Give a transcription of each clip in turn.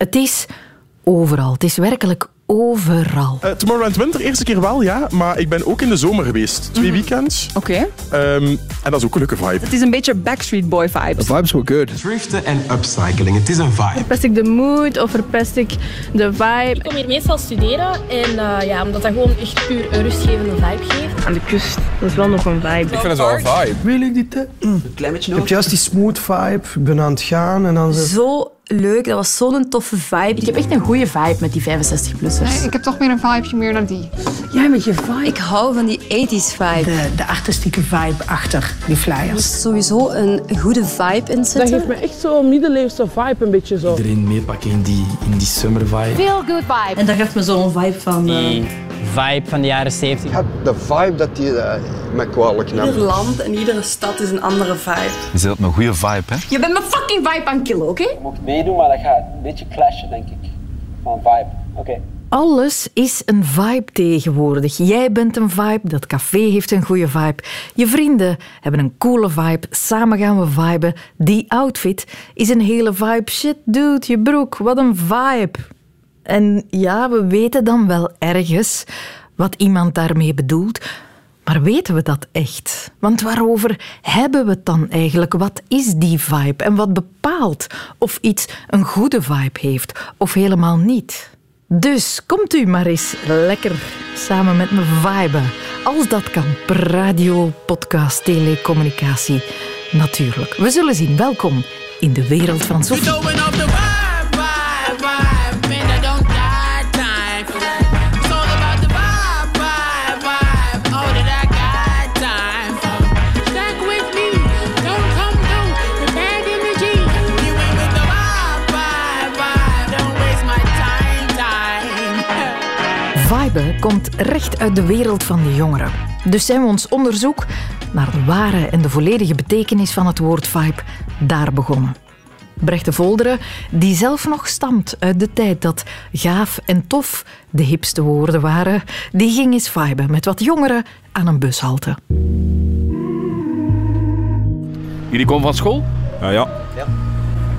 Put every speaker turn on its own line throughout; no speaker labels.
Het is overal. Het is werkelijk overal.
Uh, Tomorrowland Winter, eerste keer wel, ja. Maar ik ben ook in de zomer geweest. Twee weekends.
Oké.
Ehm, en dat is ook een leuke vibe.
Het is een beetje Backstreet Boy vibes.
The vibes were good.
Thriften en upcycling, het is een vibe.
Verpest ik de mood of verpest ik de vibe?
Ik kom hier meestal studeren en uh, ja, omdat dat gewoon echt puur een rustgevende vibe geeft.
Aan de kust, dat is wel nog een vibe. Ik
vind het wel een vibe.
Really, dit? Mm. Een klein beetje nog. Ik heb juist die smooth vibe. Ik ben aan het gaan en dan...
Zo leuk. Dat was zo'n toffe vibe.
Ik heb echt een goede vibe met die 65-plussers.
Nee, ik heb toch meer een vibe meer dan die.
Jij met je vibe? Ik hou van die 80s vibe.
De, de artistieke vibe achter die flyers. Er
is sowieso een goede vibe in zitten.
Dat geeft me echt zo'n middeleeuwse vibe, een beetje zo.
Iedereen meepakken in die, in die summer vibe.
Feel good vibe.
En dat geeft me zo'n vibe van...
Uh vibe van de jaren 70.
Ik heb de vibe dat die uh, me kwalijk neemt.
Ieder land en iedere stad is een andere vibe.
Je zit op een goede vibe, hè?
Je bent mijn fucking vibe aan killen, oké? Okay?
Je mocht meedoen, maar dat gaat een beetje clashen, denk ik. Van vibe. Oké.
Alles is een vibe tegenwoordig. Jij bent een vibe, dat café heeft een goede vibe. Je vrienden hebben een coole vibe, samen gaan we viben. Die outfit is een hele vibe. Shit, dude, je broek, wat een vibe. En ja, we weten dan wel ergens wat iemand daarmee bedoelt. Maar weten we dat echt? Want waarover hebben we het dan eigenlijk? Wat is die vibe en wat bepaalt of iets een goede vibe heeft of helemaal niet? Dus komt u maar eens lekker samen met me viben. Als dat kan, per radio, podcast, telecommunicatie. Natuurlijk. We zullen zien. Welkom in de wereld van Sophie. Vibe komt recht uit de wereld van de jongeren. Dus zijn we ons onderzoek naar de ware en de volledige betekenis van het woord vibe daar begonnen. Brecht de Volderen, die zelf nog stamt uit de tijd dat gaaf en tof de hipste woorden waren, die ging eens viben met wat jongeren aan een bushalte.
Jullie komen van school?
Uh, ja.
ja.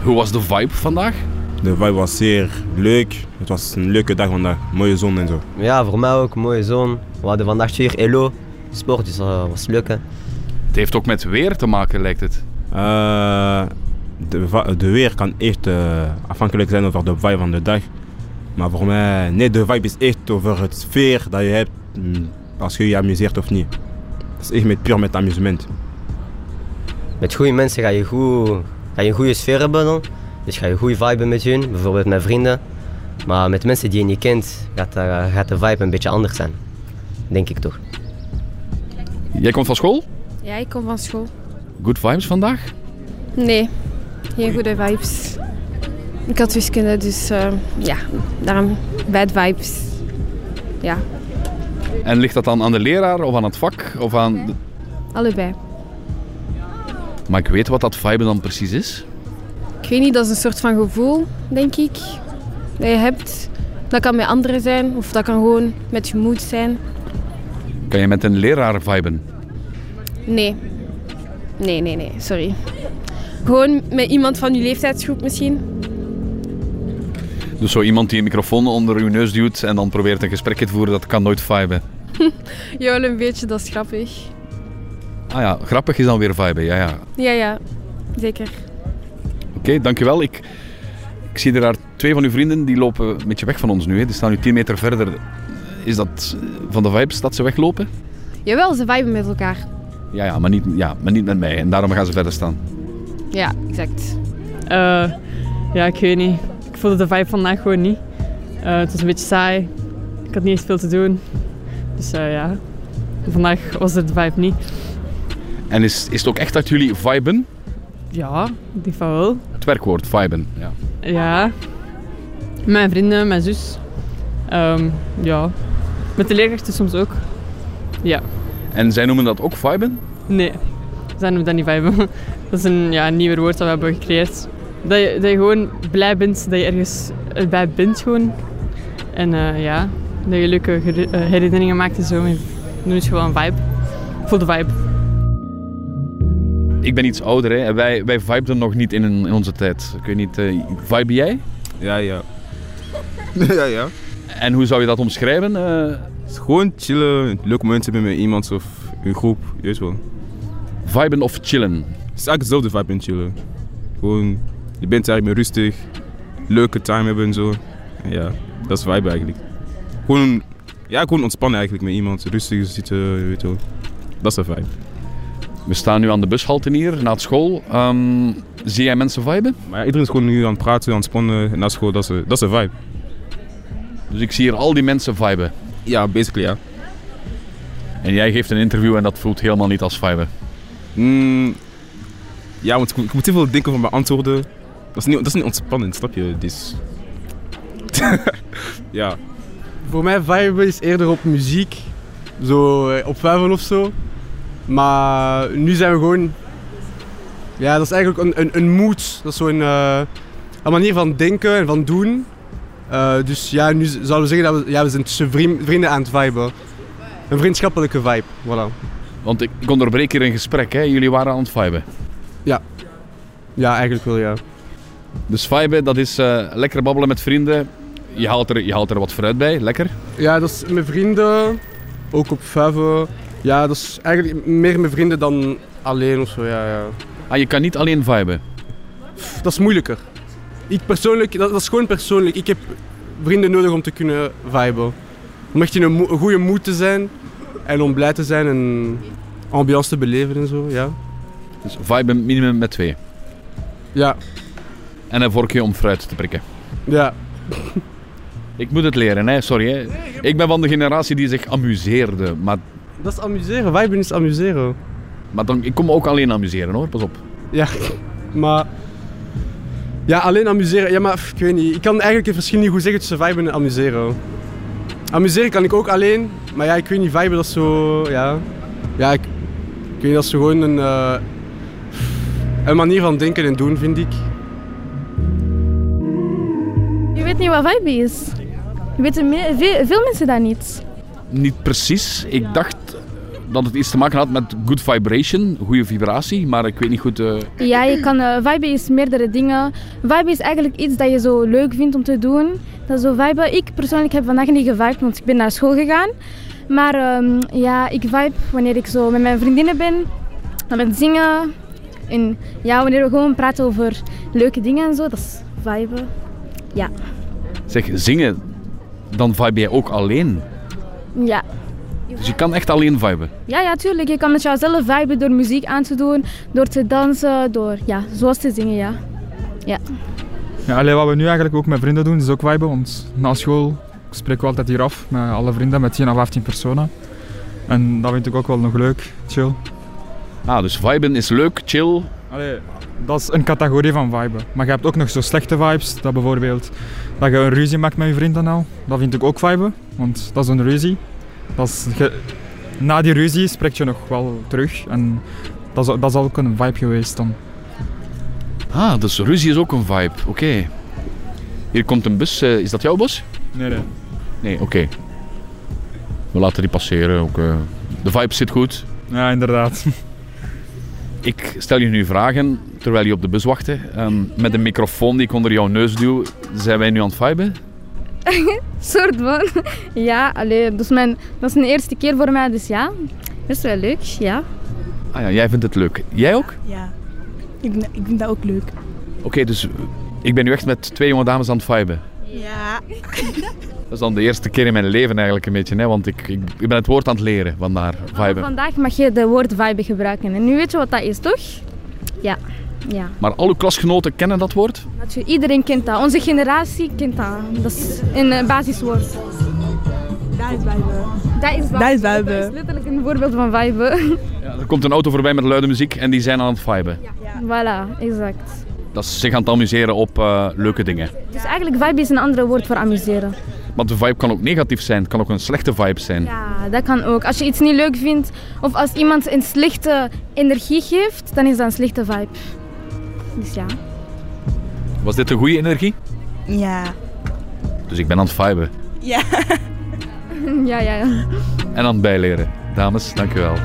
Hoe was de vibe vandaag?
De vibe was zeer leuk. Het was een leuke dag vandaag. Mooie zon en zo.
Ja, voor mij ook. Mooie zon. We hadden vandaag weer elo. Sport, dus dat was leuk. Hè?
Het heeft ook met weer te maken, lijkt het.
Uh, de, de, weer kan echt uh, afhankelijk zijn over de vibe van de dag. Maar voor mij, nee, de vibe is echt over het sfeer dat je hebt mm, als je je amuseert of niet. Het is echt met, puur met amusement.
Met goede mensen ga je, goed, ga je een goede sfeer hebben dan. Dus ga je goede vibe met hun, bijvoorbeeld met vrienden. Maar met mensen die je niet kent, gaat, uh, gaat de vibe een beetje anders zijn. Denk ik toch.
Jij komt van school?
Ja, ik kom van school.
Good vibes vandaag?
Nee, geen goede vibes. Ik had wiskunde, dus uh, ja, daarom bad vibes. Ja.
En ligt dat dan aan de leraar of aan het vak? Of aan de...
Allebei.
Maar ik weet wat dat vibe dan precies is?
Ik weet niet, dat is een soort van gevoel, denk ik, dat je hebt. Dat kan met anderen zijn of dat kan gewoon met je moed zijn.
Kan je met een leraar viben?
Nee. Nee, nee, nee, sorry. Gewoon met iemand van je leeftijdsgroep misschien.
Dus zo iemand die een microfoon onder je neus duwt en dan probeert een gesprek te voeren, dat kan nooit viben?
ja, wel een beetje, dat is grappig.
Ah ja, grappig is dan weer viben, ja ja.
Ja, ja, zeker.
Oké, dankjewel. Ik, ik zie er daar twee van uw vrienden, die lopen een beetje weg van ons nu. Hè. Die staan nu 10 meter verder. Is dat van de vibes dat ze weglopen?
Jawel, ze viben met elkaar.
Ja, ja, maar niet, ja, maar niet met mij. En daarom gaan ze verder staan.
Ja, exact.
Uh, ja, ik weet niet. Ik voelde de vibe vandaag gewoon niet. Uh, het was een beetje saai. Ik had niet eens veel te doen. Dus uh, ja, vandaag was het de vibe niet.
En is, is het ook echt dat jullie viben?
Ja, die van wel.
Het werkwoord, viben. Ja.
ja. Mijn vrienden, mijn zus. Um, ja. Met de leerkrachten soms ook. Ja.
En zij noemen dat ook viben?
Nee, zij noemen dat niet viben. Dat is een ja, nieuw woord dat we hebben gecreëerd. Dat je, dat je gewoon blij bent dat je ergens bij bent gewoon. En uh, ja, dat je leuke eh, herinneringen maakt en zo. Nu is gewoon een vibe. Voel de vibe
ik ben iets ouder hè, en wij, wij vibeden nog niet in, in onze tijd. Ik weet niet, uh, vibe jij?
Ja, ja. ja, ja.
En hoe zou je dat omschrijven? Eh,
Gewoon chillen, leuke mensen hebben met iemand of een groep, je weet wel.
Viben of chillen?
Het is eigenlijk dezelfde vibe in chillen. Gewoon, je bent eigenlijk meer rustig, leuke time hebben en zo. En ja, dat is vibe eigenlijk. Gewoon, ja, gewoon ontspannen eigenlijk met iemand, rustig zitten, je weet wel. Dat is een vibe.
We staan nu aan de bushalte hier, na school. Ehm, zie jij mensen viben?
Maar ja, iedereen is gewoon nu aan het praten, aan het spannen na school, dat is, een- dat is een vibe.
Dus ik zie hier al die mensen viben.
Ja, basically ja.
En jij geeft een interview en dat voelt helemaal niet als viben.
Mm, ja, want ik, moet- ik moet te veel denken van mijn antwoorden. Dat is niet, dat is niet ontspannend, snap je? Dus... ja.
Voor mij vibe is eerder op muziek. Zo eh, op vijven of zo. Maar nu zijn we gewoon... Ja, dat is eigenlijk een, een, een mood. Dat is zo'n eh, een manier van denken en van doen. Eh, dus ja, nu zouden we zeggen dat we, ja, we zijn tussen vrien- vrienden aan het viben. Een vriendschappelijke vibe, voilà.
Want ik, ik onderbreek hier een gesprek, hè? jullie waren aan het viben.
Ja. Ja, eigenlijk wel, ja.
Dus viben, dat is eh, lekker babbelen met vrienden. Je haalt, er, je haalt er wat fruit bij, lekker.
Ja, dat is met vrienden, ook op vijven. Ja, dat is eigenlijk meer met vrienden dan alleen of zo, ja. ja.
Ah, je kan niet alleen viben.
Dat is moeilijker. Ik persoonlijk, dat, dat is gewoon persoonlijk. Ik heb vrienden nodig om te kunnen viben. Om echt in een goede moed te zijn en om blij te zijn en ambiance te beleven en zo, ja.
Dus viben minimum met twee.
Ja.
En een vorkje om fruit te prikken.
Ja.
Ik moet het leren, hè? sorry. Hè? Ik ben van de generatie die zich amuseerde. Maar,
Dat is amuseren, viben is amuseren.
maar dan, ik kom me ook alleen amuseren hoor, pas op.
Ja, maar... Ja, alleen amuseren. Ja, maar ik weet niet. Ik kan eigenlijk het verschil niet goed zeggen tussen viben en amuseren. Amuseren kan ik ook alleen, maar ja, ik weet niet, viben dat is zo... Ja, ja ik, ik weet niet, dat is gewoon een... eh, een manier van denken en doen, vind ik.
Je weet niet wat vibe is. Je weten veel mensen dat niet.
Niet precies. Ik dacht dat het iets te maken had met good vibration, goede vibratie. Maar ik weet niet goed... eh,
Ja, je kan, vibe is meerdere dingen. Vibe is eigenlijk iets dat je zo leuk vindt om te doen. Dat is zo vibe. Ik persoonlijk heb vandaag niet gevibed, want ik ben naar school gegaan. Maar ehm, ja, ik vibe wanneer ik zo met mijn vriendinnen ben. Dan ben zingen. En ja, wanneer we gewoon praten over leuke dingen en zo. Dat is vibe. Ja.
Zeg, zingen, dan vibe jij ook alleen.
Ja.
Dus je kan echt alleen viben.
Ja, ja, tuurlijk. Je kan met jouzelf viben door muziek aan te doen, door te dansen, door ja, zoals te zingen, ja. Ja.
Ja, allee, wat we nu eigenlijk ook met vrienden doen, is ook viben. Want na school spreken we altijd hier af met alle vrienden, met 10 à 15 personen. En dat vind ik ook wel nog leuk, chill.
Ah, dus viben is leuk, chill.
Allee, dat is een categorie van viben. Maar je hebt ook nog zo slechte vibes. Dat bijvoorbeeld dat je een ruzie maakt met je vrienden al. Dat vind ik ook viben, want dat is een ruzie. Dat is, ge- na die ruzie spreek je nog wel terug. En dat is, dat is ook een vibe geweest dan.
Ah, dus ruzie is ook een vibe. Oké. Hier komt een bus. Eh, is dat jouw bus?
Nee, nee.
Nee, oké. We laten die passeren. Ook, eh. De vibe zit goed.
Ja, inderdaad.
Ik stel je nu vragen terwijl je op de bus wachtte. Ehm, met een microfoon die ik onder jouw neus duw. Zijn wij nu aan het viben?
soort van. Ja, allee, dat, is mijn, dat is een eerste keer voor mij, dus ja. Dat is wel leuk, ja.
Ah ja, jij vindt het leuk. Jij ook?
Ja, ik, vind- ik vind dat ook leuk.
Oké, dus ik ben nu echt met twee jonge dames aan het viben.
Ja.
Dat is dan de eerste keer in mijn leven eigenlijk een beetje. Hè? Want ik, ik, ik ben het woord aan het leren, vandaar viben.
Vandaag mag je de woord vibe gebruiken. En nu weet je wat dat is, toch? Ja. Ja.
Maar al uw klasgenoten kennen dat woord?
Natuurlijk, Iedereen kent dat. Onze generatie kent dat. Dat is een eh, basiswoord.
Dat is vibe.
Dat is
Dat is vibe.
Dat is letterlijk een voorbeeld van vibe.
Ja, er komt een auto voorbij met luide muziek en die zijn aan het viben.
Voilà, exact.
Dat is zich aan het amuseren op eh, leuke dingen.
Dus eigenlijk vibe is een ander woord voor amuseren.
Maar de vibe kan ook negatief zijn. Het kan ook een slechte vibe zijn.
Ja, dat kan ook. Als je iets niet leuk vindt of als iemand een slechte energie geeft, dan is dat een slechte vibe. Dus ja.
Was dit een goede energie?
Ja.
Dus ik ben aan het viben.
Ja.
ja, ja, ja.
En aan het bijleren. Dames, dankjewel.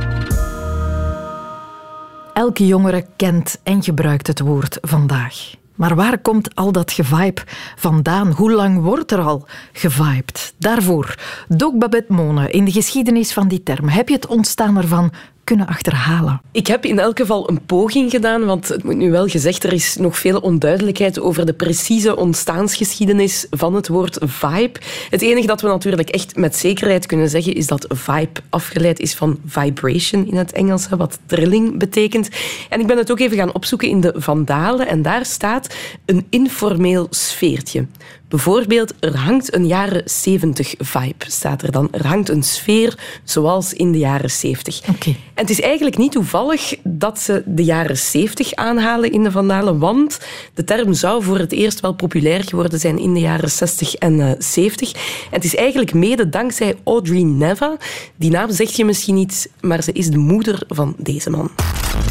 Elke jongere kent en gebruikt het woord vandaag. Maar waar komt al dat gevibe vandaan? Hoe lang wordt er al gevibed? Daarvoor, Doc Babette Mone, in de geschiedenis van die term. Heb je het ontstaan ervan kunnen achterhalen?
Ik heb in elk geval een poging gedaan, want het moet nu wel gezegd, er is nog veel onduidelijkheid over de precieze ontstaansgeschiedenis van het woord vibe. Het enige dat we natuurlijk echt met zekerheid kunnen zeggen is dat vibe afgeleid is van vibration in het Engels, wat trilling betekent. En ik ben het ook even gaan opzoeken in de Vandalen en daar staat een informeel sfeertje. Bijvoorbeeld, er hangt een jaren 70 vibe, staat er dan. Er hangt een sfeer zoals in de jaren 70.
Okay.
En het is eigenlijk niet toevallig dat ze de jaren 70 aanhalen in de Vandalen, want de term zou voor het eerst wel populair geworden zijn in de jaren 60 en uh, 70. En het is eigenlijk mede dankzij Audrey Neva. Die naam zegt je misschien niet, maar ze is de moeder van deze man.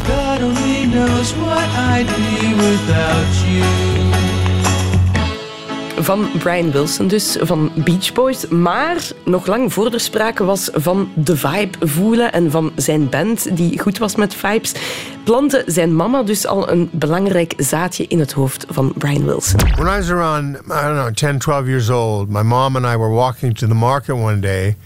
God only knows what I'd be without you van Brian Wilson dus, van Beach Boys. Maar nog lang voor er sprake was van de vibe voelen en van zijn band, die goed was met vibes, plantte zijn mama dus al een belangrijk zaadje in het hoofd van Brian Wilson.
When I was around, I don't know, 10, 12 years old, my mom and I were walking to the market one day,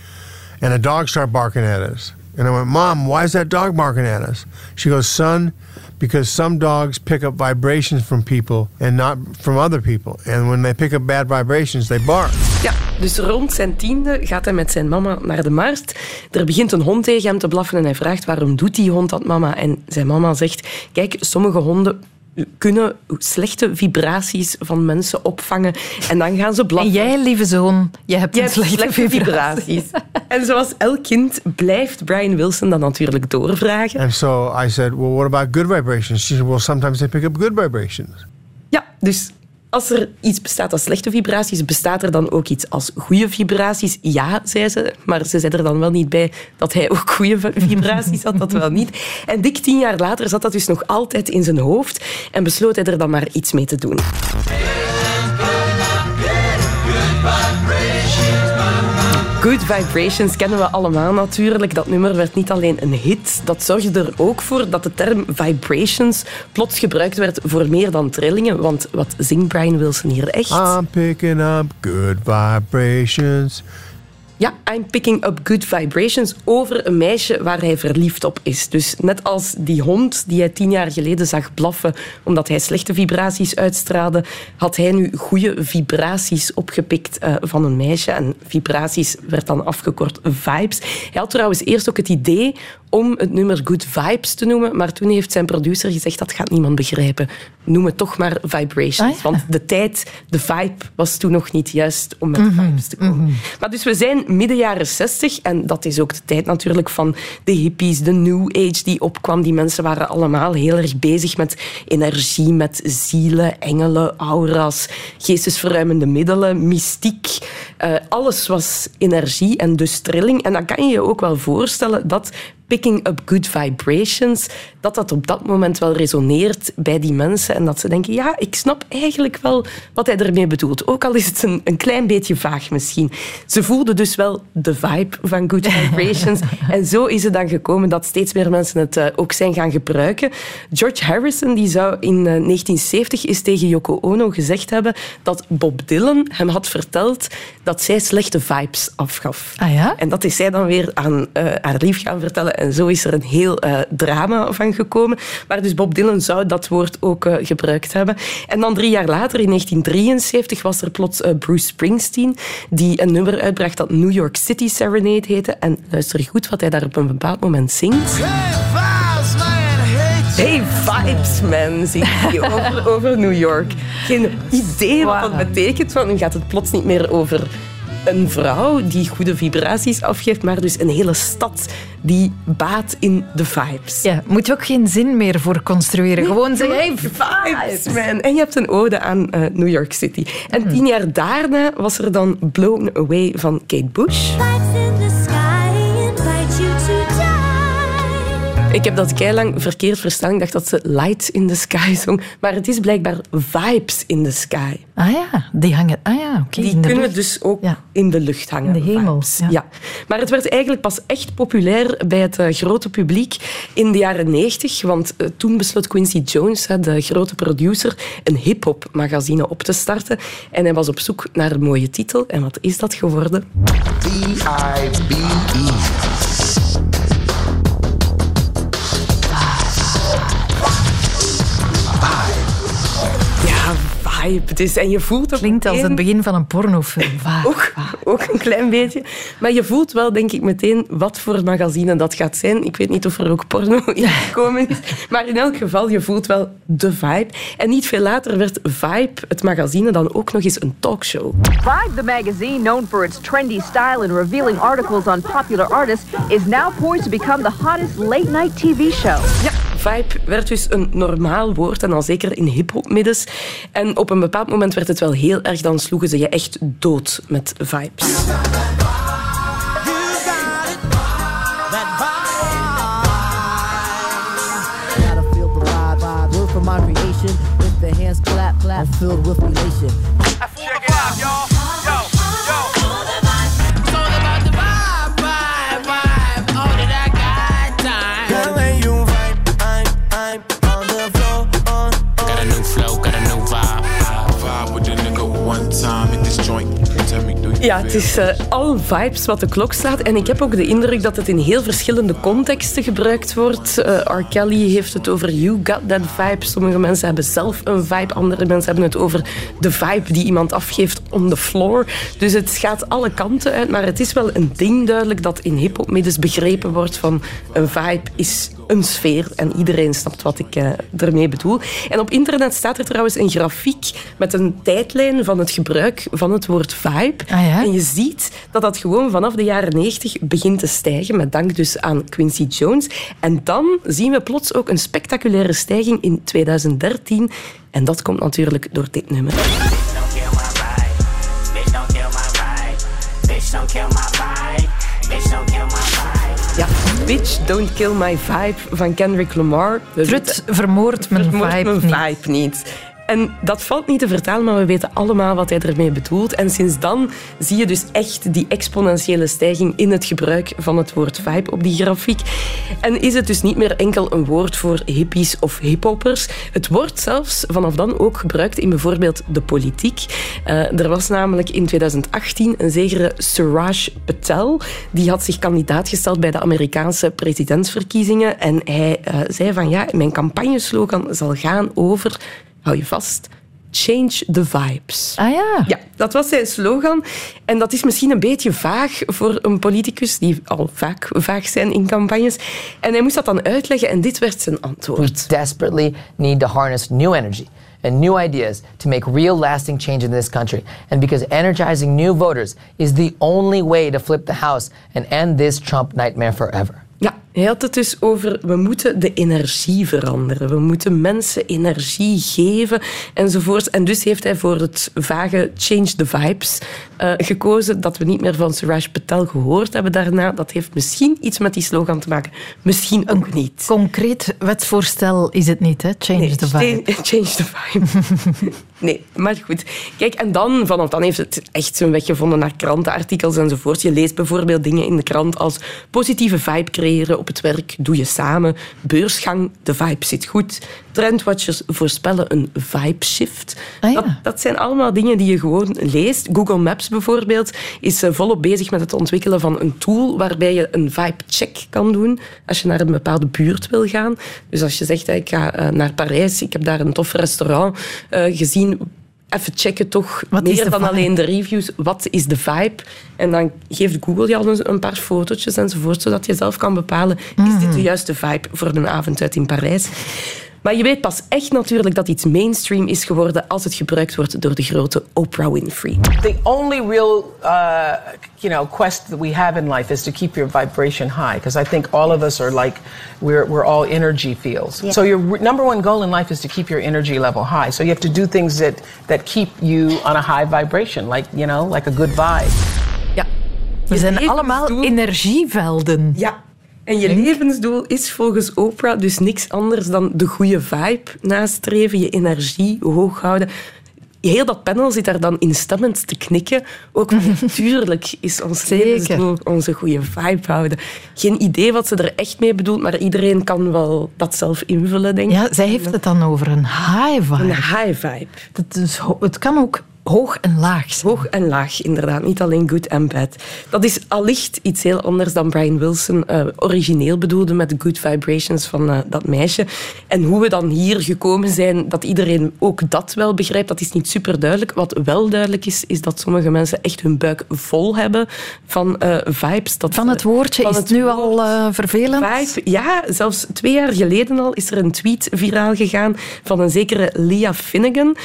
and a dog started barking at us. And I went, Mom, why is that dog barking at us? She goes, Son, because some dogs pick up vibrations from people and not from other people. And when they pick up bad vibrations, they bark.
Ja, dus rond zijn tiende gaat hij met zijn mama naar de markt. Er begint een hond tegen hem te blaffen en hij vraagt waarom doet die hond dat, mama? En zijn mama zegt, kijk, sommige honden kunnen slechte vibraties van mensen opvangen en dan gaan ze blaffen.
En jij, lieve zoon, je hebt,
jij
hebt slechte,
slechte vibraties. en zoals elk kind blijft Brian Wilson dan natuurlijk doorvragen.
And so I said, well, what about good vibrations? She said, well, sometimes they pick up good vibrations.
Ja, dus als er iets bestaat als slechte vibraties, bestaat er dan ook iets als goede vibraties? Ja, zei ze, maar ze zei er dan wel niet bij dat hij ook goede vibraties had, dat wel niet. En dik tien jaar later zat dat dus nog altijd in zijn hoofd en besloot hij er dan maar iets mee te doen. Good Vibrations kennen we allemaal natuurlijk. Dat nummer werd niet alleen een hit, dat zorgde er ook voor dat de term vibrations plots gebruikt werd voor meer dan trillingen. Want wat zingt Brian Wilson hier echt?
I'm picking up good vibrations.
Ja, I'm picking up good vibrations over een meisje waar hij verliefd op is. Dus net als die hond die hij tien jaar geleden zag blaffen omdat hij slechte vibraties uitstraalde, had hij nu goede vibraties opgepikt uh, van een meisje. En vibraties werd dan afgekort vibes. Hij had trouwens eerst ook het idee om het nummer Good Vibes te noemen, maar toen heeft zijn producer gezegd dat gaat niemand begrijpen. Noem het toch maar Vibrations.
Ah, ja.
Want de tijd, de vibe, was toen nog niet juist om met
Mhm,
vibes te komen. Maar dus we zijn midden jaren 60 en dat is ook de tijd natuurlijk van de hippies, de new age die opkwam. Die mensen waren allemaal heel erg bezig met energie, met zielen, engelen, aura's, geestesverruimende middelen, mystiek. Eh, alles was energie en dus trilling. En dan kan je je ook wel voorstellen dat picking up good vibrations, dat dat op dat moment wel resoneert bij die mensen en dat ze denken, ja, ik snap eigenlijk wel wat hij ermee bedoelt. Ook al is het een, een klein beetje vaag misschien. Ze voelden dus wel de vibe van good vibrations en zo is het dan gekomen dat steeds meer mensen het uh, ook zijn gaan gebruiken. George Harrison die zou in uh, 1970 eens tegen Yoko Ono gezegd hebben dat Bob Dylan hem had verteld dat zij slechte vibes afgaf.
Ah ja?
En dat is zij dan weer aan uh, haar lief gaan vertellen en zo is er een heel uh, drama van gekomen. Maar dus Bob Dylan zou dat woord ook uh, gebruikt hebben. En dan drie jaar later, in 1973, was er plots uh, Bruce Springsteen, die een nummer uitbracht dat New York City Serenade heette. En luister goed wat hij daar op een bepaald moment zingt. Hey vibes man, zingt hij over, over New York. Geen idee wat dat betekent, want nu gaat het plots niet meer over een vrouw die goede vibraties afgeeft, maar dus een hele stad die baat in de vibes.
Ja, moet je ook geen zin meer voor construeren.
Nee,
Gewoon zeggen, hey,
vibes, man. En je hebt een ode aan uh, New York City. En tien jaar daarna was er dan Blown Away van Kate Bush. Ik heb dat lang verkeerd verstaan. Ik dacht dat ze Light in the Sky zong. Maar het is blijkbaar Vibes in the Sky.
Ah ja, die hangen... Ah ja, oké.
Die kunnen
lucht.
dus ook in de lucht hangen.
In de hemel,
Vibes,
ja.
Ja. Maar het werd eigenlijk pas echt populair bij het eh, grote publiek in de jaren 90. Want eh, toen besloot Quincy Jones, hè, de grote producer, een hip-hop magazine op te starten. En hij was op zoek naar een mooie titel. En wat is dat geworden?
V-I-B-E.
Ja, vibe. Dus, en je voelt ook
Klinkt als het begin van een pornofilm. Vaak.
Ook, ook een klein beetje. Maar je voelt wel, denk ik, meteen wat voor magazine dat gaat zijn. Ik weet niet of er ook porno in gekomen is. Maar in elk geval, je voelt wel de vibe. En niet veel later werd Vibe, het magazine, dan ook nog eens een talkshow.
Vibe, the magazine known for its trendy style and revealing articles on popular artists, is now poised to become the hottest late night TV show.
Ja, vibe werd dus een normaal woord en dan zeker in hip-hop-middens. En op een bepaald moment werd het wel heel erg, dan sloegen ze je echt dood met vibes.
With.
Ja, het is al vibes wat de klok slaat. En ik heb ook de indruk dat het in heel verschillende contexten gebruikt wordt. Eh, R. Kelly heeft het over You Got That Vibe. Sommige mensen hebben zelf een vibe. Andere mensen hebben het over de vibe die iemand afgeeft on the floor. Dus het gaat alle kanten uit. Maar het is wel een ding duidelijk dat in hiphopmiddens begrepen wordt van een vibe is een sfeer. En iedereen snapt wat ik eh, ermee bedoel. En op internet staat er trouwens een grafiek met een tijdlijn van het gebruik van het woord vibe. En je ziet dat dat gewoon vanaf de jaren 90 begint te stijgen, met dank dus aan Quincy Jones. En dan zien we plots ook een spectaculaire stijging in 2013. En dat komt natuurlijk door dit nummer.
Bitch, don't kill my vibe. Bitch, don't kill my vibe. Bitch, don't kill my vibe.
Ja, Bitch, Don't Kill My Vibe van Kendrick Lamar.
Trut vermoordt mijn
vermoordt
vibe
mijn
niet.
vibe niet. En dat valt niet te vertalen, maar we weten allemaal wat hij ermee bedoelt. En sinds dan zie je dus echt die exponentiële stijging in het gebruik van het woord vibe op die grafiek. En is het dus niet meer enkel een woord voor hippies of hiphoppers. Het wordt zelfs vanaf dan ook gebruikt in bijvoorbeeld de politiek. Eh, er was namelijk in 2018 een zekere Suraj Patel. Die had zich kandidaat gesteld bij de Amerikaanse presidentsverkiezingen. En hij eh, zei van ja, mijn campagneslogan zal gaan over hou je vast, change the vibes.
Ah ja.
Ja, dat was zijn slogan. En dat is misschien een beetje vaag voor een politicus, die al vaak vaag zijn in campagnes. En hij moest dat dan uitleggen en dit werd zijn antwoord.
We desperately need to harness new energy and new ideas to make real lasting change in this country. And because energizing new voters is the only way to flip the House and end this Trump nightmare forever.
Ja, hij had het dus over we moeten de energie veranderen. We moeten mensen energie geven enzovoort. En dus heeft hij voor het vage change the vibes eh, gekozen dat we niet meer van Suraj Patel gehoord hebben daarna. Dat heeft misschien iets met die slogan te maken. Misschien ook niet.
Concreet wetsvoorstel is het niet, hè? Change
Nee,
the vibe.
Change the vibe. nee, maar goed. Kijk, en dan, vanaf dan heeft het echt zijn weg gevonden naar krantenartikels enzovoort. Je leest bijvoorbeeld dingen in de krant als positieve vibe creëren op het werk, doe je samen. Beursgang, de vibe zit goed. Trendwatchers voorspellen een vibe shift. dat, dat zijn allemaal dingen die je gewoon leest. Google Maps bijvoorbeeld is eh, volop bezig met het ontwikkelen van een tool waarbij je een vibe check kan doen als je naar een bepaalde buurt wil gaan. Dus als je zegt, ik ga eh, naar Parijs, ik heb daar een tof restaurant eh, gezien, even checken toch
Wat
meer dan alleen de reviews. Wat is de vibe? En dan geeft Google je al een, een paar fotootjes enzovoort, zodat je zelf kan bepalen, is dit de juiste vibe voor een avond uit in Parijs? Maar je weet pas echt natuurlijk dat iets mainstream is geworden als het gebruikt wordt door de grote Oprah Winfrey.
The only real, uh, you know, quest that we have in life is to keep your vibration high. Because I think all of us are like, we're, we're all energy fields. So your number one goal in life is to keep your energy level high. So you have to do things that, that keep you on a high vibration, like, you know, like a good vibe.
Ja.
We zijn allemaal energievelden.
Ja. En je levensdoel is volgens Oprah dus niks anders dan de goede vibe nastreven, je energie hoog houden. Heel dat panel zit daar dan instemmend te knikken. Ook natuurlijk is ons levensdoel onze goede vibe houden. Geen idee wat ze er echt mee bedoelt, maar iedereen kan wel dat zelf invullen, denk ik.
Ja, zij heeft het dan over een high vibe.
Een high vibe.
Dat is, het kan ook hoog en laag.
Hoog en laag, inderdaad. Niet alleen good en bad. Dat is allicht iets heel anders dan Brian Wilson eh, origineel bedoelde met de good vibrations van eh, dat meisje. En hoe we dan hier gekomen zijn, dat iedereen ook dat wel begrijpt, dat is niet super duidelijk. Wat wel duidelijk is, is dat sommige mensen echt hun buik vol hebben van eh, vibes. Dat,
Van het woordje is het nu al vervelend?
Vibe, ja, zelfs twee jaar geleden al is er een tweet viraal gegaan van een zekere Leah Finnegan.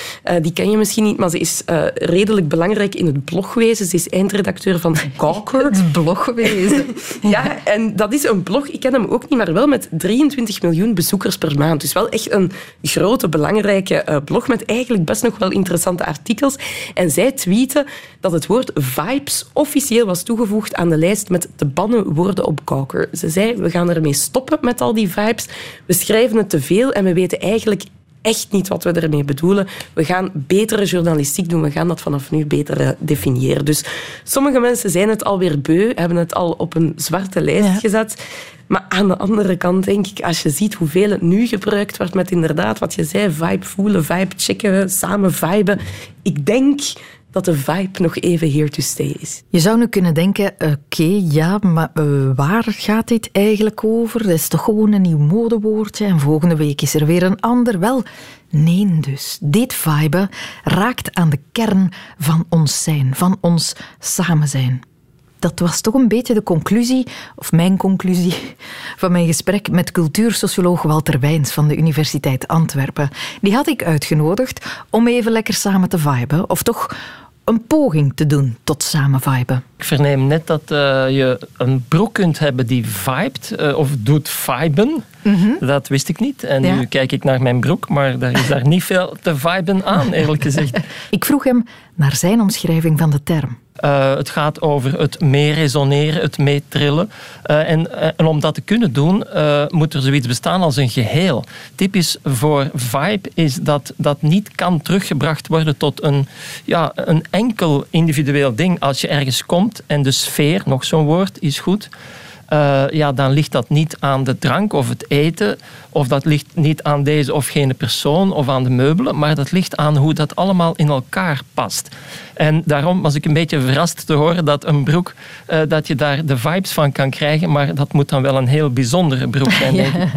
Die ken je misschien niet, maar ze is eh, redelijk belangrijk in het blogwezen. Ze is eindredacteur van Gawker.
Het blogwezen.
ja, en dat is een blog, ik ken hem ook niet, maar wel met 23 miljoen bezoekers per maand. Dus wel echt een grote, belangrijke eh, blog met eigenlijk best nog wel interessante artikels. En zij tweeten dat het woord vibes officieel was toegevoegd aan de lijst met te bannen woorden op Gawker. Ze zei, we gaan ermee stoppen met al die vibes. We schrijven het te veel en we weten eigenlijk echt niet wat we ermee bedoelen. We gaan betere journalistiek doen. We gaan dat vanaf nu beter eh, definiëren. Dus sommige mensen zijn het alweer beu, hebben het al op een zwarte lijst gezet. Maar aan de andere kant denk ik, als je ziet hoeveel het nu gebruikt wordt met inderdaad wat je zei, vibe voelen, vibe checken, samen viben. Ik denk dat de vibe nog even here to stay is.
Je zou nu kunnen denken, oké, ja, maar eh, waar gaat dit eigenlijk over? Dat is toch gewoon een nieuw modewoordje en volgende week is er weer een ander. Wel, nee dus. Dit vibe raakt aan de kern van ons zijn, van ons samen zijn. Dat was toch een beetje de conclusie, of mijn conclusie, van mijn gesprek met cultuursocioloog Walter Wijns van de Universiteit Antwerpen. Die had ik uitgenodigd om even lekker samen te viben, of toch een poging te doen tot samen viben.
Ik verneem net dat eh, je een broek kunt hebben die vibet eh, of doet viben. Dat wist ik niet. En
Ja.
nu kijk ik naar mijn broek, maar daar is daar niet veel te viben aan, eerlijk gezegd.
Ik vroeg hem naar zijn omschrijving van de term.
Eh, het gaat over het mee resoneren, het mee trillen. Eh, en, en om dat te kunnen doen, moet er zoiets bestaan als een geheel. Typisch voor vibe is dat dat niet kan teruggebracht worden tot een, ja, een enkel individueel ding. Als je ergens komt en de sfeer, nog zo'n woord, is goed. Eh, ja, dan ligt dat niet aan de drank of het eten, of dat ligt niet aan deze of gene persoon of aan de meubelen, maar dat ligt aan hoe dat allemaal in elkaar past. En daarom was ik een beetje verrast te horen dat een broek, eh, dat je daar de vibes van kan krijgen, maar dat moet dan wel een heel bijzondere broek zijn, denk ik.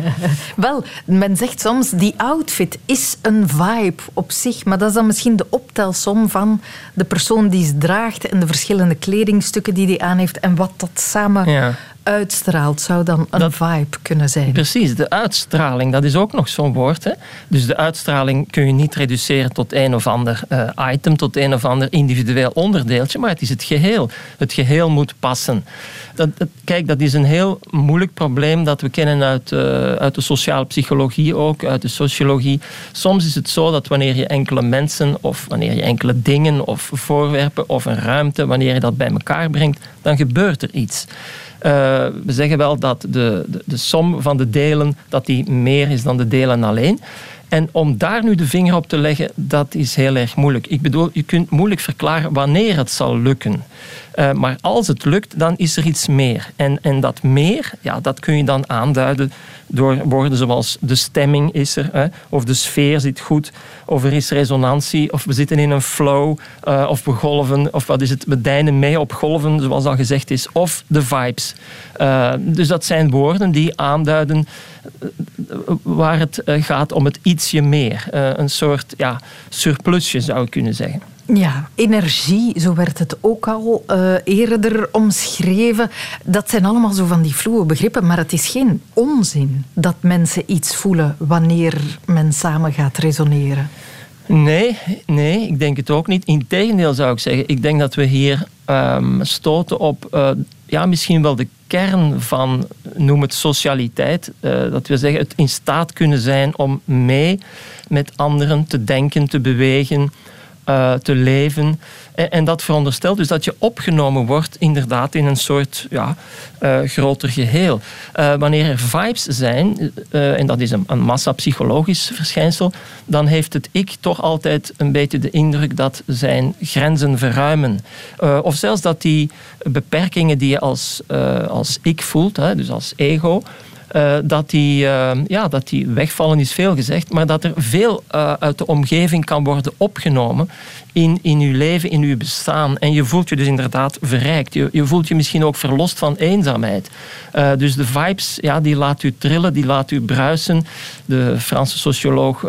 Wel, men zegt soms, die outfit is een vibe op zich, maar dat is dan misschien de optelsom van de persoon die ze draagt en de verschillende kledingstukken die die aan heeft en wat dat samen
Ja.
Uitstraalt, zou dan een vibe kunnen zijn.
Precies, de uitstraling, dat is ook nog zo'n woord. Hè? Dus de uitstraling kun je niet reduceren tot een of ander eh, item, tot een of ander individueel onderdeeltje, maar het is het geheel. Het geheel moet passen. Dat, dat- kijk, dat is een heel moeilijk probleem dat we kennen uit, eh, uit de sociale psychologie ook, uit de sociologie. Soms is het zo dat wanneer je enkele mensen of wanneer je enkele dingen of voorwerpen of een ruimte, wanneer je dat bij elkaar brengt, dan gebeurt er iets. Eh, we zeggen wel dat de, de, de som van de delen dat die meer is dan de delen alleen. En om daar nu de vinger op te leggen, dat is heel erg moeilijk. Ik bedoel, je kunt moeilijk verklaren wanneer het zal lukken. Eh, maar als het lukt, dan is er iets meer. En, en dat meer, ja, dat kun je dan aanduiden door woorden zoals de stemming is er, hè, of de sfeer zit goed, of er is resonantie, of we zitten in een flow, eh, of we golven, of wat is het, we deinen mee op golven, zoals al gezegd is, of de vibes. Eh, dus dat zijn woorden die aanduiden eh, waar het gaat om het ietsje meer. Een soort ja, surplusje zou ik kunnen zeggen.
Ja, energie, zo werd het ook al eh, eerder omschreven. Dat zijn allemaal zo van die vloe begrippen, maar het is geen onzin dat mensen iets voelen wanneer men samen gaat resoneren.
Nee, nee, ik denk het ook niet. Integendeel zou ik zeggen. Ik denk dat we hier ehm, stoten op eh, ja, misschien wel de kern van, noem het socialiteit. Eh, dat we zeggen, het in staat kunnen zijn om mee met anderen te denken, te bewegen. Eh, te leven. En, en dat veronderstelt dus dat je opgenomen wordt inderdaad in een soort ja, eh, groter geheel. Eh, wanneer er vibes zijn, en dat is een, een massapsychologisch verschijnsel, dan heeft het ik toch altijd een beetje de indruk dat zijn grenzen verruimen. Of zelfs dat die beperkingen die je als, als ik voelt, hè, dus als ego, eh, dat, die, eh, ja, dat die wegvallen is veel gezegd, maar dat er veel eh, uit de omgeving kan worden opgenomen in, in uw leven, in uw bestaan. En je voelt je dus inderdaad verrijkt. Je, je voelt je misschien ook verlost van eenzaamheid. Eh, dus de vibes, ja, die laat u trillen, die laat u bruisen. De Franse socioloog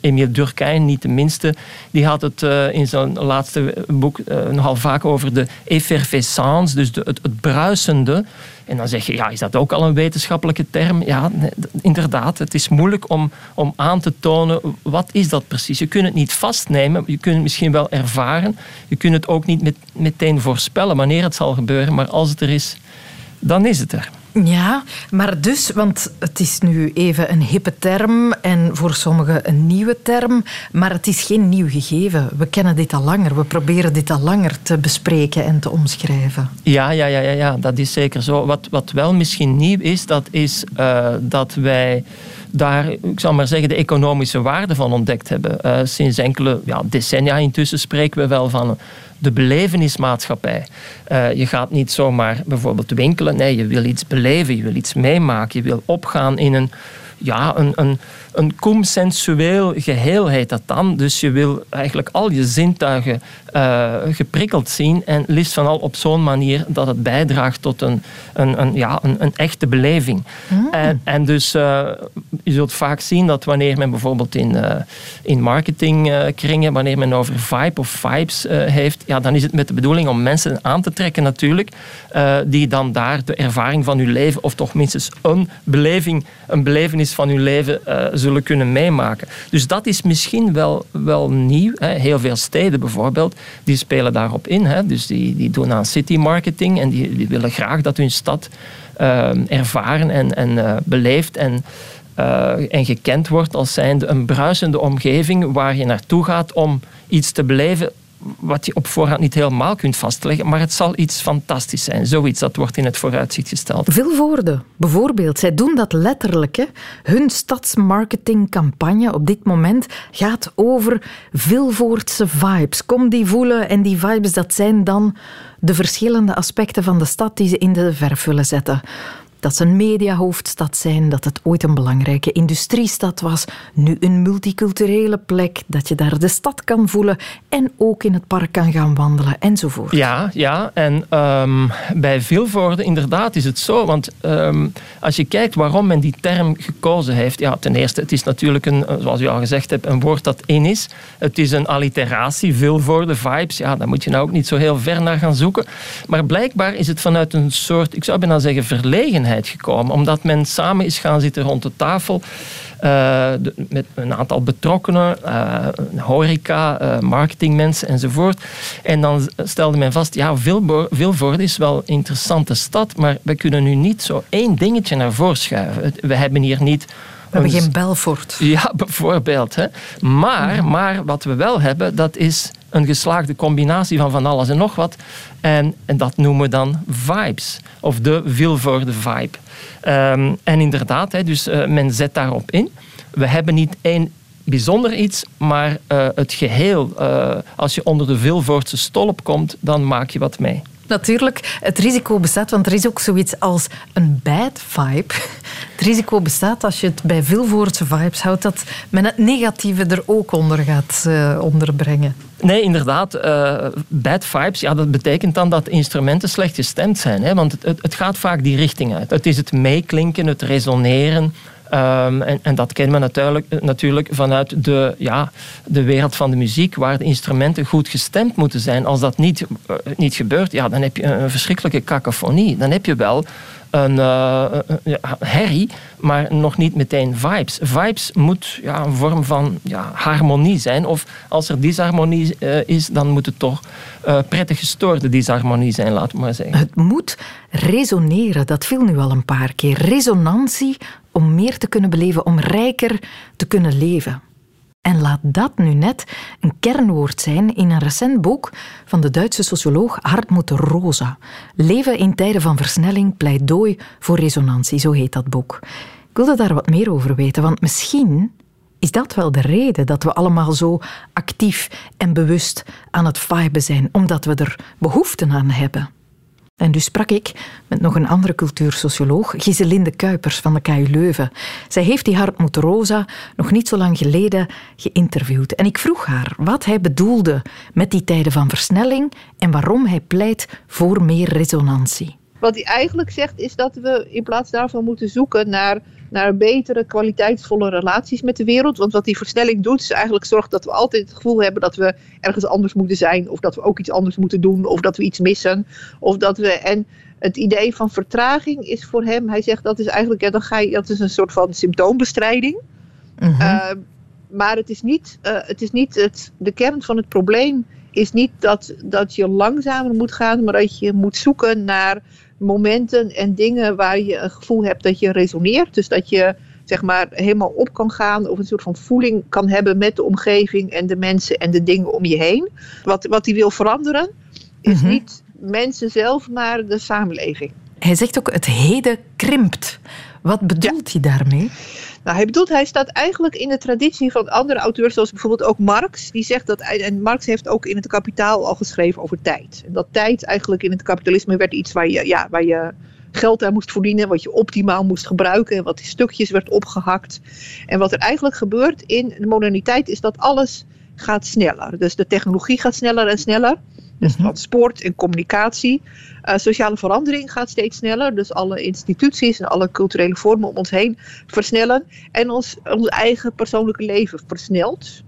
Emile Durkheim, niet de minste, die had het uh, in zijn laatste boek nogal vaak over de effervescence, dus de, het, het bruisende. En dan zeg je, ja, is dat ook al een wetenschappelijke term? Ja, inderdaad. Het is moeilijk om, om aan te tonen, wat is dat precies? Je kunt het niet vastnemen, je kunt het misschien wel ervaren. Je kunt het ook niet met, meteen voorspellen wanneer het zal gebeuren, maar als het er is, dan is het er.
Ja, maar dus, want het is nu even een hippe term en voor sommigen een nieuwe term, maar het is geen nieuw gegeven. We kennen dit al langer, we proberen dit al langer te bespreken en te omschrijven.
Ja, ja, ja, ja, ja dat is zeker zo. Wat, wat wel misschien nieuw is, dat is uh, dat wij daar, ik zal maar zeggen, de economische waarde van ontdekt hebben. Uh, sinds enkele ja, decennia intussen spreken we wel van de belevenismaatschappij. Uh, je gaat niet zomaar bijvoorbeeld winkelen. Nee, je wil iets beleven, je wil iets meemaken. Je wil opgaan in een, ja, een, een, een consensueel geheel heet dat dan. Dus je wil eigenlijk al je zintuigen uh, geprikkeld zien en liefst van al op zo'n manier dat het bijdraagt tot een, een, een ja, een, een, echte beleving. Mm. En, en, dus uh, je zult vaak zien dat wanneer men bijvoorbeeld in, uh, in marketingkringen, wanneer men over vibe of vibes heeft, ja, dan is het met de bedoeling om mensen aan te trekken natuurlijk, die dan daar de ervaring van hun leven, of toch minstens een beleving, een belevenis van hun leven zullen kunnen meemaken. Dus dat is misschien wel, wel nieuw. Hè. Heel veel steden bijvoorbeeld, die spelen daarop in. Hè. Dus die, die doen aan city marketing en die, willen graag dat hun stad uh, ervaren en, en uh, beleefd en, uh, en gekend wordt als zijnde een bruisende omgeving waar je naartoe gaat om iets te beleven wat je op voorhand niet helemaal kunt vastleggen, maar het zal iets fantastisch zijn. Zoiets, dat wordt in het vooruitzicht gesteld.
Vilvoorde, bijvoorbeeld, zij doen dat letterlijk. Hè. Hun stadsmarketingcampagne op dit moment gaat over Vilvoordse vibes. Kom die voelen en die vibes, dat zijn dan de verschillende aspecten van de stad die ze in de verf willen zetten dat ze een mediahoofdstad zijn, dat het ooit een belangrijke industriestad was, nu een multiculturele plek, dat je daar de stad kan voelen en ook in het park kan gaan wandelen enzovoort.
Ja, ja. en um, bij Vilvoorde inderdaad is het zo, want um, als je kijkt waarom men die term gekozen heeft, ja, ten eerste, het is natuurlijk een, zoals u al gezegd hebt, een woord dat in is. Het is een alliteratie, Vilvoorde, vibes, ja, daar moet je nou ook niet zo heel ver naar gaan zoeken. Maar blijkbaar is het vanuit een soort, ik zou bijna zeggen, verlegenheid gekomen. Omdat men samen is gaan zitten rond de tafel. Uh, de, met een aantal betrokkenen, uh, horeca, uh, marketingmensen enzovoort. En dan stelde men vast, ja, Vilvoorde is wel een interessante stad, maar we kunnen nu niet zo één dingetje naar voren schuiven. We hebben hier niet
we hebben geen Belfort.
Ja, bijvoorbeeld. Hè. Maar, maar wat we wel hebben, dat is een geslaagde combinatie van van alles en nog wat. En, en dat noemen we dan vibes. Of de Vilvoorde vibe. Um, en inderdaad, hè, dus uh, men zet daarop in. We hebben niet één bijzonder iets, maar uh, het geheel. Uh, als je onder de Vilvoordse stolp komt, dan maak je wat mee.
Natuurlijk, het risico bestaat, want er is ook zoiets als een bad vibe. Het risico bestaat als je het bij Vilvoordse vibes houdt, dat men het negatieve er ook onder gaat uh, onderbrengen.
Nee, inderdaad. Uh, bad vibes, ja, dat betekent dan dat instrumenten slecht gestemd zijn. Hè? Want het, het gaat vaak die richting uit. Het is het meeklinken, het resoneren. Um, en, en, dat kennen we natuurlijk, natuurlijk vanuit de, ja, de wereld van de muziek, waar de instrumenten goed gestemd moeten zijn. Als dat niet, uh, niet gebeurt, ja, dan heb je een verschrikkelijke cacophonie. Dan heb je wel een uh, herrie, maar nog niet meteen vibes. Vibes moet ja, een vorm van ja, harmonie zijn. Of als er disharmonie uh, is, dan moet het toch uh, prettig gestoorde disharmonie zijn, laat ik maar zeggen.
Het moet resoneren, dat viel nu al een paar keer. Resonantie om meer te kunnen beleven, om rijker te kunnen leven. En laat dat nu net een kernwoord zijn in een recent boek van de Duitse socioloog Hartmut Rosa. Leven in tijden van versnelling, pleidooi voor resonantie, zo heet dat boek. Ik wilde daar wat meer over weten, want misschien is dat wel de reden dat we allemaal zo actief en bewust aan het viben zijn, omdat we er behoefte aan hebben. En dus sprak ik met nog een andere cultuursocioloog, Giselinde Kuipers van de KU Leuven. Zij heeft die Hartmut Rosa nog niet zo lang geleden geïnterviewd. En ik vroeg haar wat hij bedoelde met die tijden van versnelling en waarom hij pleit voor meer resonantie.
Wat hij eigenlijk zegt is dat we in plaats daarvan moeten zoeken naar, naar betere, kwaliteitsvolle relaties met de wereld. Want wat die versnelling doet, is eigenlijk zorgt dat we altijd het gevoel hebben dat we ergens anders moeten zijn. Of dat we ook iets anders moeten doen. Of dat we iets missen. Of dat we. En het idee van vertraging is voor hem, hij zegt dat is eigenlijk, ja, dan ga je, dat is een soort van symptoombestrijding. Uh, maar het is niet, uh, het is niet het, de kern van het probleem is niet dat, dat je langzamer moet gaan, maar dat je moet zoeken naar momenten en dingen waar je een gevoel hebt dat je resoneert. Dus dat je zeg maar helemaal op kan gaan of een soort van voeling kan hebben met de omgeving en de mensen en de dingen om je heen. Wat, wat hij wil veranderen is
Mhm.
niet mensen zelf, maar de samenleving.
Hij zegt ook het heden krimpt. Wat bedoelt hij daarmee?
Nou, hij bedoelt, hij staat eigenlijk in de traditie van andere auteurs, zoals bijvoorbeeld ook Marx. Die zegt dat, en Marx heeft ook in het kapitaal al geschreven over tijd. En dat tijd eigenlijk in het kapitalisme werd iets waar je, ja, waar je geld aan moest verdienen, wat je optimaal moest gebruiken, en wat in stukjes werd opgehakt. En wat er eigenlijk gebeurt in de moderniteit is dat alles gaat sneller. Dus de technologie gaat sneller en sneller. Dus transport en communicatie. Uh, sociale verandering gaat steeds sneller. Dus alle instituties en alle culturele vormen om ons heen versnellen. En ons, ons eigen persoonlijke leven versnelt.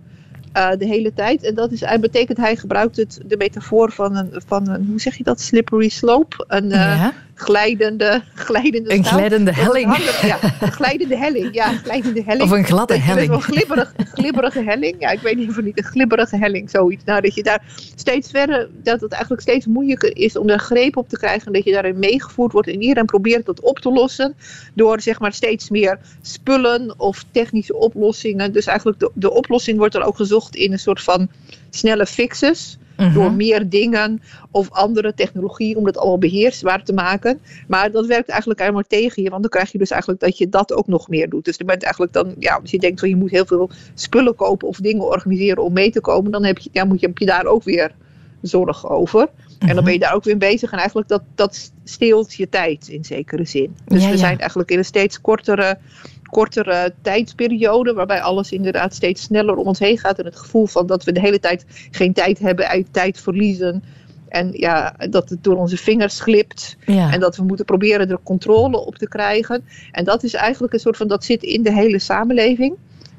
Uh, de hele tijd. En dat is, hij betekent, hij gebruikt het, de metafoor van een, van een, hoe zeg je dat, slippery slope. Een uh,
Ja.
Glijdende, glijdende
Een
staal.
glijdende helling.
handig, Ja, een glijdende helling. Ja, een glijdende helling.
Of een gladde
Dat
helling.
Een glibberig, glibberige helling. Ja, ik weet niet of het niet een glibberige helling, zoiets. Nou, dat je daar steeds verder, dat het eigenlijk steeds moeilijker is om daar greep op te krijgen. En dat je daarin meegevoerd wordt. En iedereen probeert dat op te lossen. Door zeg maar steeds meer spullen of technische oplossingen. Dus eigenlijk de, de oplossing wordt er ook gezocht in een soort van snelle fixes.
Mhm.
Door meer dingen of andere technologie om dat allemaal beheersbaar te maken. Maar dat werkt eigenlijk helemaal tegen je. Want dan krijg je dus eigenlijk dat je dat ook nog meer doet. Dus je bent eigenlijk dan, ja, als je denkt van je moet heel veel spullen kopen of dingen organiseren om mee te komen. Dan heb je, ja, moet je, heb je daar ook weer zorgen over. En dan ben je daar ook weer mee bezig. En eigenlijk dat, dat steelt je tijd in zekere zin. Dus
Ja,
we
ja.
zijn eigenlijk in een steeds kortere, kortere tijdsperiode. Waarbij alles inderdaad steeds sneller om ons heen gaat. En het gevoel van dat we de hele tijd geen tijd hebben, uit tijd verliezen. En ja, dat het door onze vingers glipt.
Ja.
En dat we moeten proberen er controle op te krijgen. En dat is eigenlijk een soort van, dat zit in de hele samenleving.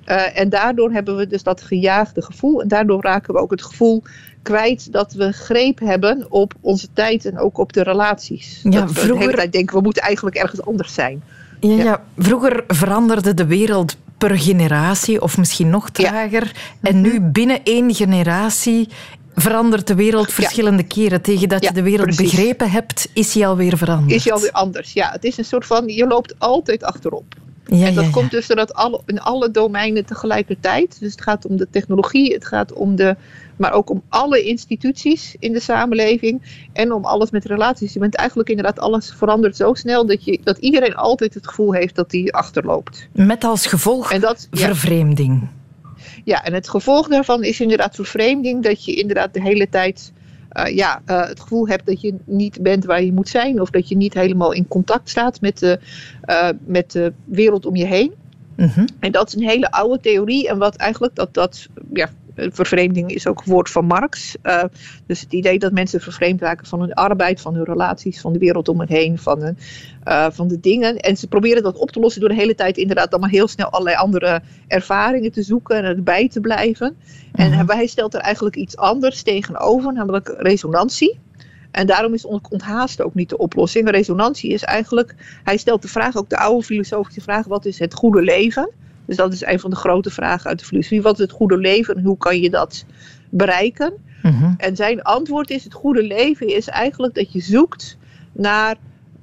Eh, en daardoor hebben we dus dat gejaagde gevoel. En daardoor raken we ook het gevoel kwijt dat we greep hebben op onze tijd en ook op de relaties.
Ja,
dat we de
vroeger-
hele tijd denken, we moeten eigenlijk ergens anders zijn.
Ja, ja. Vroeger veranderde de wereld per generatie, of misschien nog trager. En nu binnen één generatie verandert de wereld verschillende keren. Tegen dat je de wereld
precies.
begrepen hebt, is hij alweer veranderd.
Is je alweer anders. Ja, het is een soort van, je loopt altijd achterop.
Ja,
en dat
ja,
komt dus doordat alle, in alle domeinen tegelijkertijd. Dus het gaat om de technologie, het gaat om de, maar ook om alle instituties in de samenleving en om alles met relaties. Je bent eigenlijk inderdaad, alles verandert zo snel dat, je, dat iedereen altijd het gevoel heeft dat hij achterloopt.
Met als gevolg
en dat,
vervreemding.
Ja, en het gevolg daarvan is inderdaad vervreemding. Dat je inderdaad de hele tijd eh, ja, eh, het gevoel hebt dat je niet bent waar je moet zijn. Of dat je niet helemaal in contact staat met de, eh, met de wereld om je heen.
Mhm.
En dat is een hele oude theorie. En wat eigenlijk dat, dat ja, vervreemding is ook een woord van Marx. Eh, dus het idee dat mensen vervreemd raken van hun arbeid, van hun relaties, van de wereld om hen heen, van, hun, eh, van de dingen. En ze proberen dat op te lossen door de hele tijd inderdaad maar heel snel allerlei andere ervaringen te zoeken en erbij te blijven. En hij stelt er eigenlijk iets anders tegenover, namelijk resonantie. En daarom is on- onthaast ook niet de oplossing. Resonantie is eigenlijk, hij stelt de vraag, ook de oude filosofische vraag, wat is het goede leven? Dus dat is een van de grote vragen uit de filosofie. Wat is het goede leven en hoe kan je dat bereiken? En zijn antwoord is: het goede leven is eigenlijk dat je zoekt naar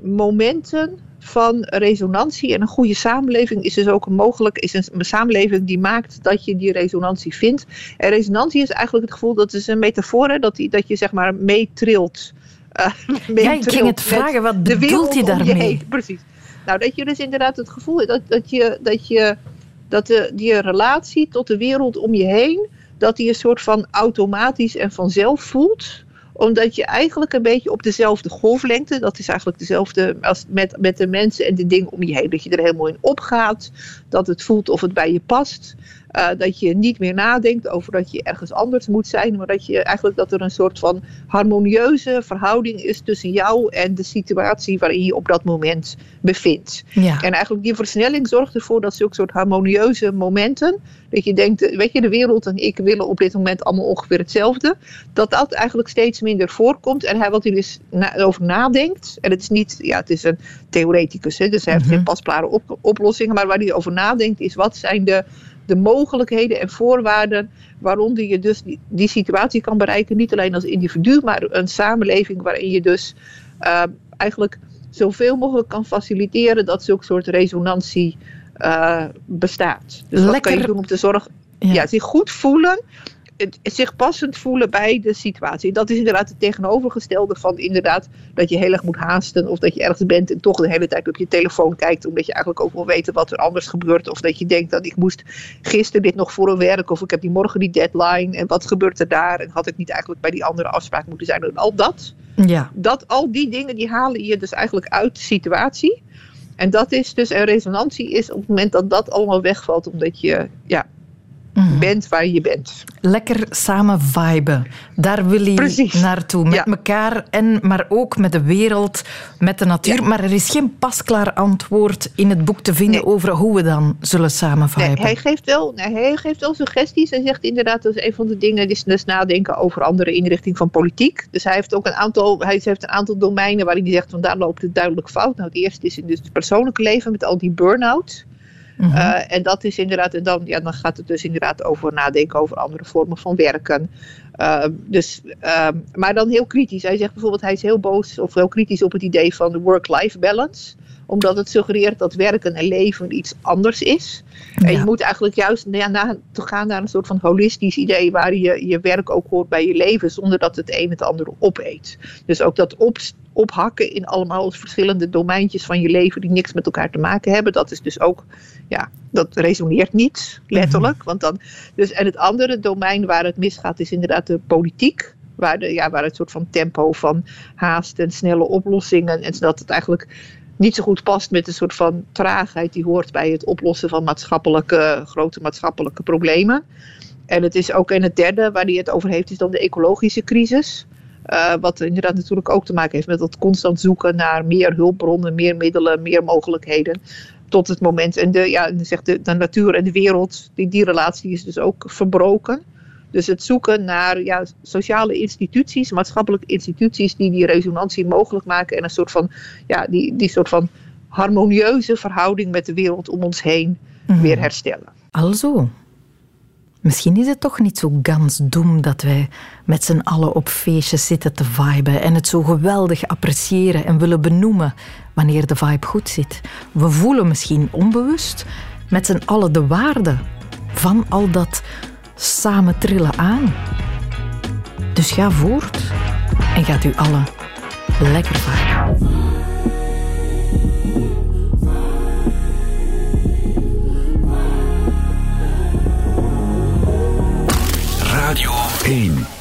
momenten van resonantie. En een goede samenleving is dus ook een mogelijk, is een, samenleving die maakt dat je die resonantie vindt. En resonantie is eigenlijk het gevoel, dat is een metafoor, hè, dat, die, dat je zeg maar meetrilt. eh,
Ja, ik ging het vragen, wat bedoelt
om
daarmee?
Precies. Nou, dat je dus inderdaad het gevoel hebt dat, dat je, dat je dat de, die relatie tot de wereld om je heen, dat die een soort van automatisch en vanzelf voelt omdat je eigenlijk een beetje op dezelfde golflengte, dat is eigenlijk dezelfde als met, met de mensen en de dingen om je heen, dat je er helemaal in opgaat, dat het voelt of het bij je past. Eh, dat je niet meer nadenkt over dat je ergens anders moet zijn, maar dat je eigenlijk dat er een soort van harmonieuze verhouding is tussen jou en de situatie waarin je op dat moment bevindt.
Ja.
En eigenlijk die versnelling zorgt ervoor dat zulke soort harmonieuze momenten, dat je denkt, eh, weet je, de wereld en ik willen op dit moment allemaal ongeveer hetzelfde, dat dat eigenlijk steeds minder voorkomt. En hij wat hij dus na- over nadenkt, en het is niet, ja, het is een theoreticus, hè, dus hij heeft geen pasklare op- oplossingen, maar waar hij over nadenkt is wat zijn de, de mogelijkheden en voorwaarden waaronder je dus die, die situatie kan bereiken, niet alleen als individu, maar een samenleving waarin je dus eh, eigenlijk zoveel mogelijk kan faciliteren dat zulke soort resonantie eh, bestaat. Dus wat kan je
Lekker-
doen om te zorgen, ja. zich goed voelen, zich passend voelen bij de situatie. Dat is inderdaad het tegenovergestelde van inderdaad dat je heel erg moet haasten of dat je ergens bent en toch de hele tijd op je telefoon kijkt omdat je eigenlijk ook wil weten wat er anders gebeurt of dat je denkt dat ik moest gisteren dit nog voor een werk of ik heb die morgen die deadline en wat gebeurt er daar en had ik niet eigenlijk bij die andere afspraak moeten zijn en al dat
Ja.
dat al die dingen die halen je dus eigenlijk uit de situatie. En dat is dus een resonantie is op het moment dat dat allemaal wegvalt, omdat je ja,
Mhm.
bent waar je bent.
Lekker samen viben. Daar wil je naartoe. Met elkaar, en, maar ook met de wereld, met de natuur. Maar er is geen pasklaar antwoord in het boek te vinden over hoe we dan zullen samen viben.
Nee, hij, geeft wel, nee, hij geeft wel suggesties. Hij zegt inderdaad, dat is een van de dingen, is dus nadenken over andere inrichting van politiek. Dus hij heeft ook een aantal, hij heeft een aantal domeinen waarin hij zegt, van daar loopt het duidelijk fout. Nou, het eerste is dus het persoonlijke leven met al die burn-out.
Mhm.
Eh, en dat is inderdaad, en dan, ja, dan gaat het dus inderdaad over nadenken over andere vormen van werken. Eh, dus, ehm, maar dan heel kritisch. Hij zegt bijvoorbeeld, hij is heel boos of heel kritisch op het idee van de work-life balance omdat het suggereert dat werken en leven iets anders is. En je moet eigenlijk juist ja, na, te gaan naar een soort van holistisch idee waar je je werk ook hoort bij je leven, zonder dat het een het andere opeet. Dus ook dat op, ophakken in allemaal verschillende domeintjes van je leven die niks met elkaar te maken hebben, dat is dus ook, ja, dat resoneert niet letterlijk. Want dan, dus, en het andere domein waar het misgaat is inderdaad de politiek. Waar, de, ja, waar het soort van tempo van haast en snelle oplossingen. En dat het eigenlijk niet zo goed past met een soort van traagheid die hoort bij het oplossen van maatschappelijke, grote maatschappelijke problemen. En het is ook in het derde waar hij het over heeft, is dan de ecologische crisis. Uh, wat inderdaad natuurlijk ook te maken heeft met dat constant zoeken naar meer hulpbronnen, meer middelen, meer mogelijkheden. Tot het moment. En de, ja, zegt de, de natuur en de wereld, die, die relatie is dus ook verbroken. Dus het zoeken naar ja, sociale instituties, maatschappelijke instituties die die resonantie mogelijk maken en een soort van, ja, die, die soort van harmonieuze verhouding met de wereld om ons heen
Mhm.
weer herstellen.
Alzo. Misschien is het toch niet zo gans doem dat wij met z'n allen op feestjes zitten te viben en het zo geweldig appreciëren en willen benoemen wanneer de vibe goed zit. We voelen misschien onbewust met z'n allen de waarde van al dat samen trillen aan. Dus ga voort en gaat u allen lekker viben. Radio 1.